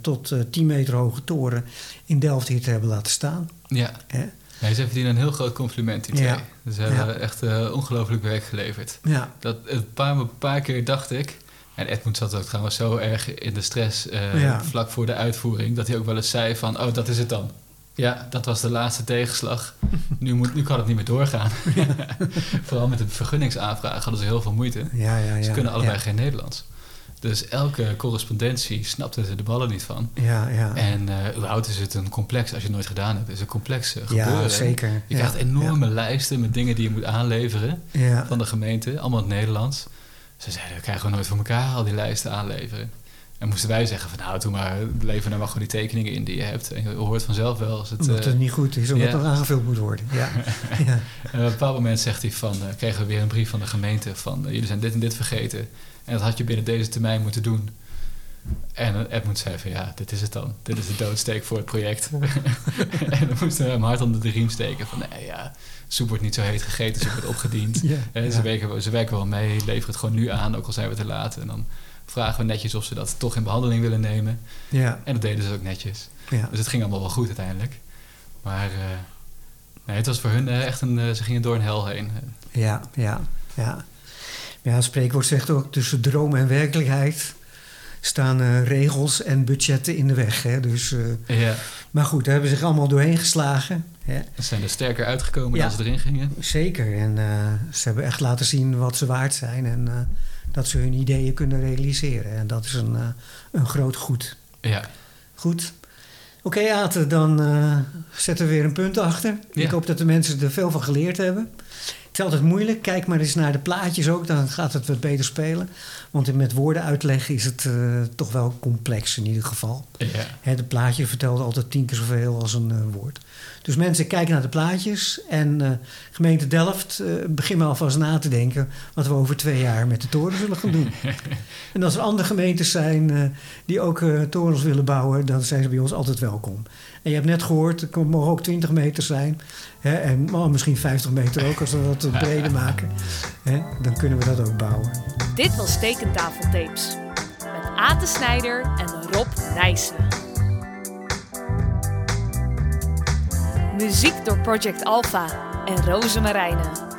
tot eh 10 meter hoge toren in Delft hier te hebben laten staan. ja. Hè? Nee, ze verdienen een heel groot compliment, die twee. Ja. Ze hebben Ja. echt eh, ongelooflijk werk geleverd. Ja, Dat, een, paar, een paar keer dacht ik... En Edmund zat ook trouwens zo erg in de stress eh, Ja. vlak voor de uitvoering... dat hij ook wel eens zei van, oh, dat is het dan. Ja, dat was de laatste tegenslag. Nu, moet, nu kan het niet meer doorgaan. Vooral met de vergunningsaanvraag hadden ze heel veel moeite. ja, Ze kunnen allebei geen Nederlands. Dus elke correspondentie snapten ze de ballen niet van. Ja, ja. En eh überhaupt is het een complex, als je het nooit gedaan hebt, is het een complex gebeuren. ja zeker. Je ja, krijgt enorme lijsten met dingen die je moet aanleveren van de gemeente, allemaal in het Nederlands. Ze zeiden, we krijgen we nooit voor elkaar al die lijsten aanleveren. En moesten wij zeggen van nou, doe maar, lever nou maar gewoon die tekeningen in die je hebt. En je hoort vanzelf wel als het... Omdat eh, het niet goed is, omdat ja. het aangevuld moet worden. Ja, ja. En op een bepaald moment zegt hij van, eh, kregen we weer een brief van de gemeente van eh, jullie zijn dit en dit vergeten. En dat had je binnen deze termijn moeten doen. En Edmund zei van ja, dit is het dan. Dit is de doodsteek voor het project. en dan moesten we hem hard onder de riem steken van nee ja, soep wordt niet zo heet gegeten, soep wordt opgediend. Eh, ja. ze, werken, ze werken wel mee, leveren het gewoon nu aan, ook al zijn we te laat. En dan vragen we netjes of ze dat toch in behandeling willen nemen. ja, En dat deden ze ook netjes. ja. Dus het ging allemaal wel goed uiteindelijk. Maar eh, nee, het was voor hun eh, echt een... eh, ze gingen door een hel heen. Ja, ja, ja. Ja, het spreekwoord zegt ook tussen droom en werkelijkheid staan regels en budgetten in de weg. Hè? Dus, Ja, maar goed, daar hebben ze zich allemaal doorheen geslagen. Hè? ze zijn er sterker uitgekomen Ja. dan ze erin gingen. Zeker. En eh, ze hebben echt laten zien wat ze waard zijn en eh, dat ze hun ideeën kunnen realiseren. En dat is een, eh, een groot goed. Ja, Goed. Oké, Aten, dan zetten we weer een punt achter. Ja. Ik hoop dat de mensen er veel van geleerd hebben. Het is altijd moeilijk. Kijk maar eens naar de plaatjes ook, dan gaat het wat beter spelen. Want met woorden uitleggen is het eh, toch wel complex in ieder geval. ja. Hè, de plaatje vertelt altijd tien keer zoveel als een eh, woord. Dus mensen, kijken naar de plaatjes. En eh, gemeente Delft, begin maar alvast na te denken... wat we over twee jaar met de toren zullen gaan doen. en als er andere gemeentes zijn die ook torens willen bouwen... dan zijn ze bij ons altijd welkom. En je hebt net gehoord, het mogen ook 20 meter zijn. Hè, en oh, misschien 50 meter ook, als we dat breder maken. Hè, dan kunnen we dat ook bouwen. Dit was Tekentafeltapes. Met Ate Snijder en Rob Nijssen. Muziek door Project Alpha en Roze Marijnen.